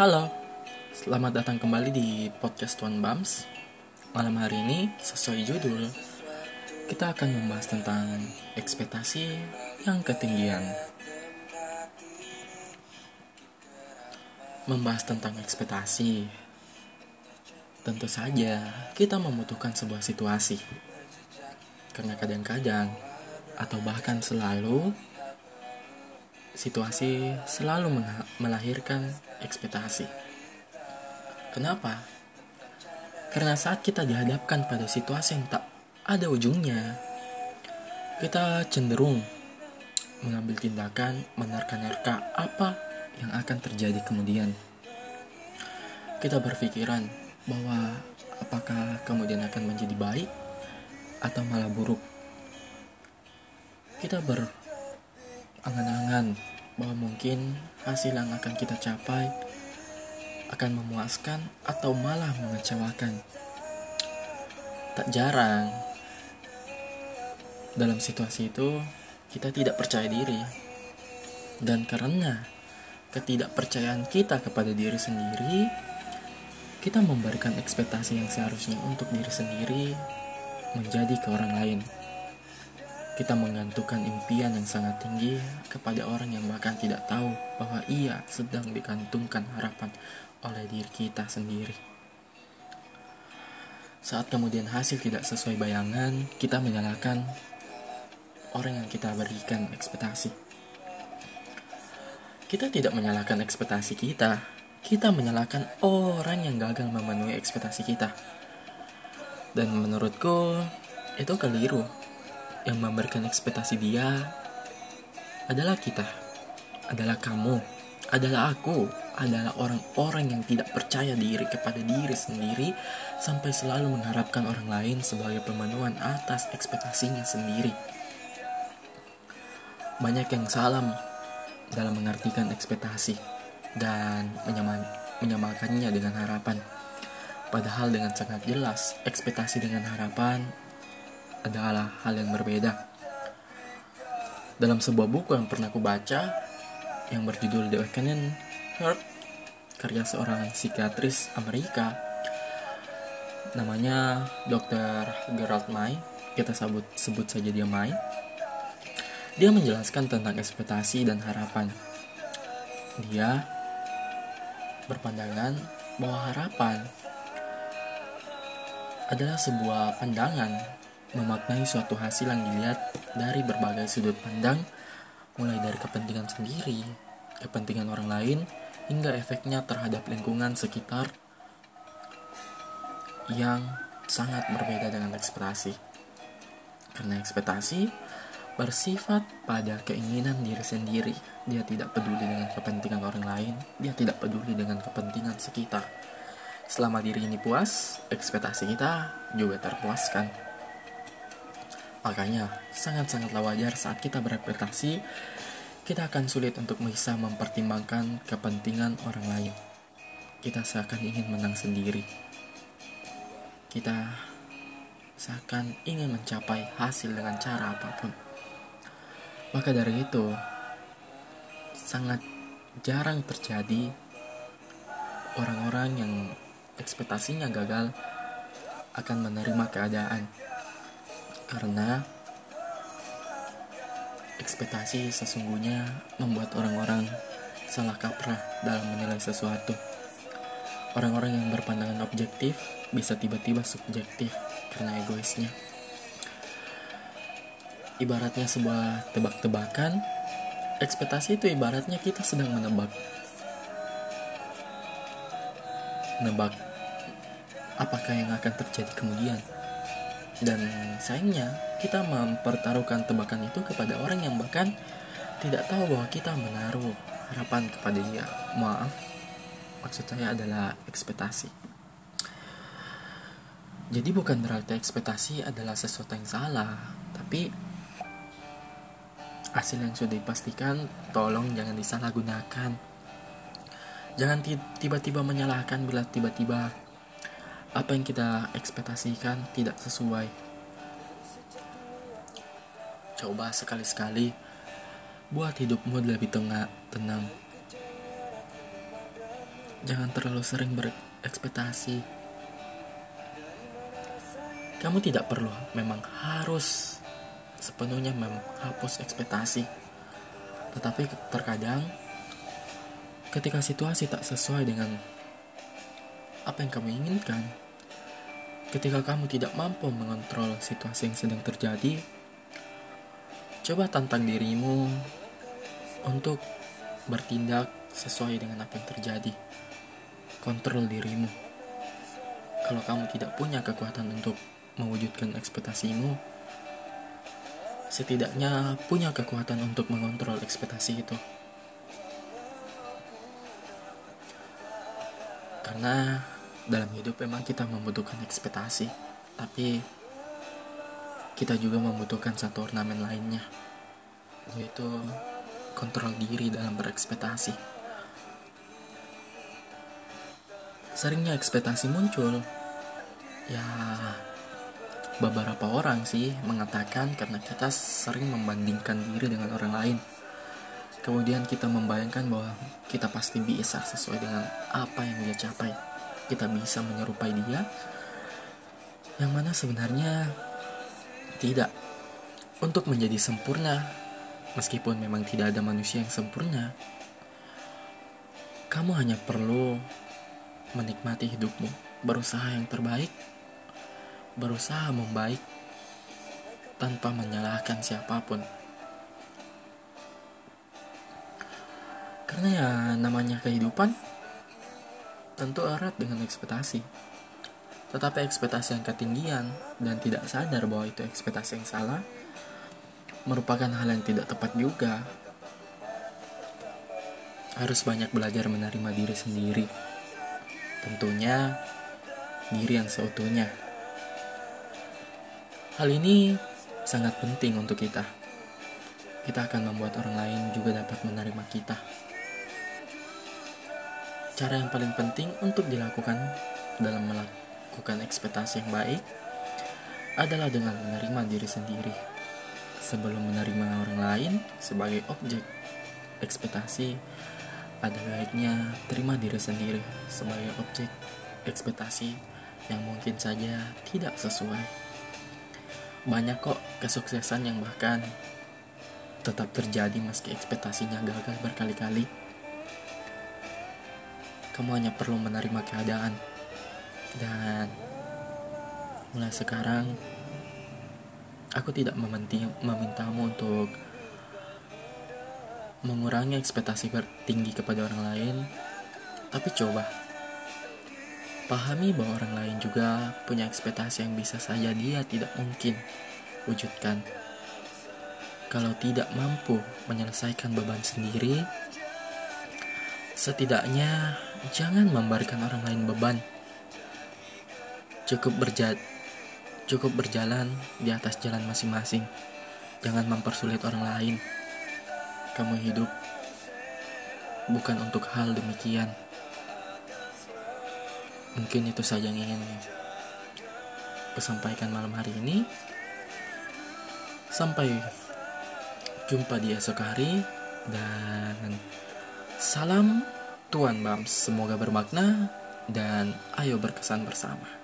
Halo, selamat datang kembali di podcast Tuan Bams. Malam hari ini, sesuai judul, kita akan membahas tentang ekspektasi yang ketinggian. Membahas tentang ekspektasi, tentu saja kita membutuhkan sebuah situasi. Karena kadang-kadang, atau bahkan selalu, situasi selalu melahirkan ekspektasi. Kenapa? Karena saat kita dihadapkan pada situasi yang tak ada ujungnya, kita cenderung mengambil tindakan menerka-nerka apa yang akan terjadi kemudian. Kita berpikiran bahwa apakah kemudian akan menjadi baik atau malah buruk. Kita ber angan-angan bahwa mungkin hasil yang akan kita capai akan memuaskan atau malah mengecewakan. Tak jarang dalam situasi itu kita tidak percaya diri. Dan karena ketidakpercayaan kita kepada diri sendiri, kita memberikan ekspektasi yang seharusnya untuk diri sendiri menjadi ke orang lain kita menggantungkan impian yang sangat tinggi kepada orang yang bahkan tidak tahu bahwa ia sedang digantungkan harapan oleh diri kita sendiri. Saat kemudian hasil tidak sesuai bayangan, kita menyalahkan orang yang kita berikan ekspektasi. Kita tidak menyalahkan ekspektasi kita, kita menyalahkan orang yang gagal memenuhi ekspektasi kita. Dan menurutku, itu keliru yang memberikan ekspektasi dia adalah kita, adalah kamu, adalah aku, adalah orang-orang yang tidak percaya diri kepada diri sendiri sampai selalu mengharapkan orang lain sebagai pemenuhan atas ekspektasinya sendiri. Banyak yang salah dalam mengartikan ekspektasi dan menyamakannya dengan harapan. Padahal dengan sangat jelas, ekspektasi dengan harapan adalah hal yang berbeda. Dalam sebuah buku yang pernah aku baca yang berjudul The Awakening Heart karya seorang psikiatris Amerika namanya Dr. Gerald May kita sebut sebut saja dia May dia menjelaskan tentang ekspektasi dan harapan dia berpandangan bahwa harapan adalah sebuah pandangan memaknai suatu hasil yang dilihat dari berbagai sudut pandang, mulai dari kepentingan sendiri, kepentingan orang lain, hingga efeknya terhadap lingkungan sekitar yang sangat berbeda dengan ekspektasi. Karena ekspektasi bersifat pada keinginan diri sendiri. Dia tidak peduli dengan kepentingan orang lain, dia tidak peduli dengan kepentingan sekitar. Selama diri ini puas, ekspektasi kita juga terpuaskan. Makanya, sangat-sangatlah wajar saat kita berekspektasi, kita akan sulit untuk bisa mempertimbangkan kepentingan orang lain. Kita seakan ingin menang sendiri. Kita seakan ingin mencapai hasil dengan cara apa pun. Maka dari itu, sangat jarang terjadi orang-orang yang ekspektasinya gagal akan menerima keadaan karena ekspektasi sesungguhnya membuat orang-orang salah kaprah dalam menilai sesuatu. Orang-orang yang berpandangan objektif bisa tiba-tiba subjektif karena egoisnya. Ibaratnya sebuah tebak-tebakan, ekspektasi itu ibaratnya kita sedang menebak. Menebak apakah yang akan terjadi kemudian. Dan sayangnya, kita mempertaruhkan tebakan itu kepada orang yang bahkan tidak tahu bahwa kita menaruh harapan kepada dia. Maaf, maksud saya adalah ekspektasi. Jadi bukan berarti ekspektasi adalah sesuatu yang salah, tapi hasil yang sudah dipastikan tolong jangan disalahgunakan. Jangan tiba-tiba menyalahkan bila tiba-tiba apa yang kita ekspektasikan tidak sesuai. Coba sekali-sekali buat hidupmu lebih tengah, tenang. jangan terlalu sering berekspektasi. Kamu tidak perlu memang harus sepenuhnya menghapus ekspektasi. Tetapi terkadang ketika situasi tak sesuai dengan apa yang kamu inginkan, ketika kamu tidak mampu mengontrol situasi yang sedang terjadi, coba tantang dirimu untuk bertindak sesuai dengan apa yang terjadi. Kontrol dirimu. Kalau kamu tidak punya kekuatan untuk mewujudkan ekspektasimu, setidaknya punya kekuatan untuk mengontrol ekspektasi itu. Karena dalam hidup memang kita membutuhkan ekspektasi, tapi kita juga membutuhkan satu ornamen lainnya, yaitu kontrol diri dalam berekspektasi. Seringnya ekspektasi muncul, ya beberapa orang sih mengatakan karena kita sering membandingkan diri dengan orang lain. Kemudian kita membayangkan bahwa kita pasti bisa sesuai dengan apa yang dia capai. Kita bisa menyerupai dia. Yang mana sebenarnya tidak. Untuk menjadi sempurna, meskipun memang tidak ada manusia yang sempurna, kamu hanya perlu menikmati hidupmu, berusaha yang terbaik, berusaha membaik tanpa menyalahkan siapa pun. Karena ya namanya kehidupan tentu erat dengan ekspektasi. Tetapi ekspektasi yang ketinggian dan tidak sadar bahwa itu ekspektasi yang salah merupakan hal yang tidak tepat juga. Harus banyak belajar menerima diri sendiri. Tentunya diri yang seutuhnya. Hal ini sangat penting untuk kita. Kita akan membuat orang lain juga dapat menerima kita. Cara yang paling penting untuk dilakukan dalam melakukan ekspektasi yang baik adalah dengan menerima diri sendiri. Sebelum menerima orang lain sebagai objek ekspektasi, ada baiknya terima diri sendiri sebagai objek ekspektasi yang mungkin saja tidak sesuai banyak kok kesuksesan yang bahkan tetap terjadi meski ekspektasinya gagal berkali-kali. Kamu hanya perlu menerima keadaan. Dan mulai sekarang aku tidak mementi, memintamu untuk mengurangi ekspektasi tinggi kepada orang lain, tapi coba Pahami bahwa orang lain juga punya ekspektasi yang bisa saja dia tidak mungkin wujudkan. Kalau tidak mampu menyelesaikan beban sendiri, setidaknya jangan memberikan orang lain beban. Cukup berjat cukup berjalan di atas jalan masing-masing. Jangan mempersulit orang lain. Kamu hidup bukan untuk hal demikian. Mungkin itu saja yang ingin kusampaikan malam hari ini. Sampai jumpa di esok hari dan salam Tuan Bams. Semoga bermakna dan ayo berkesan bersama.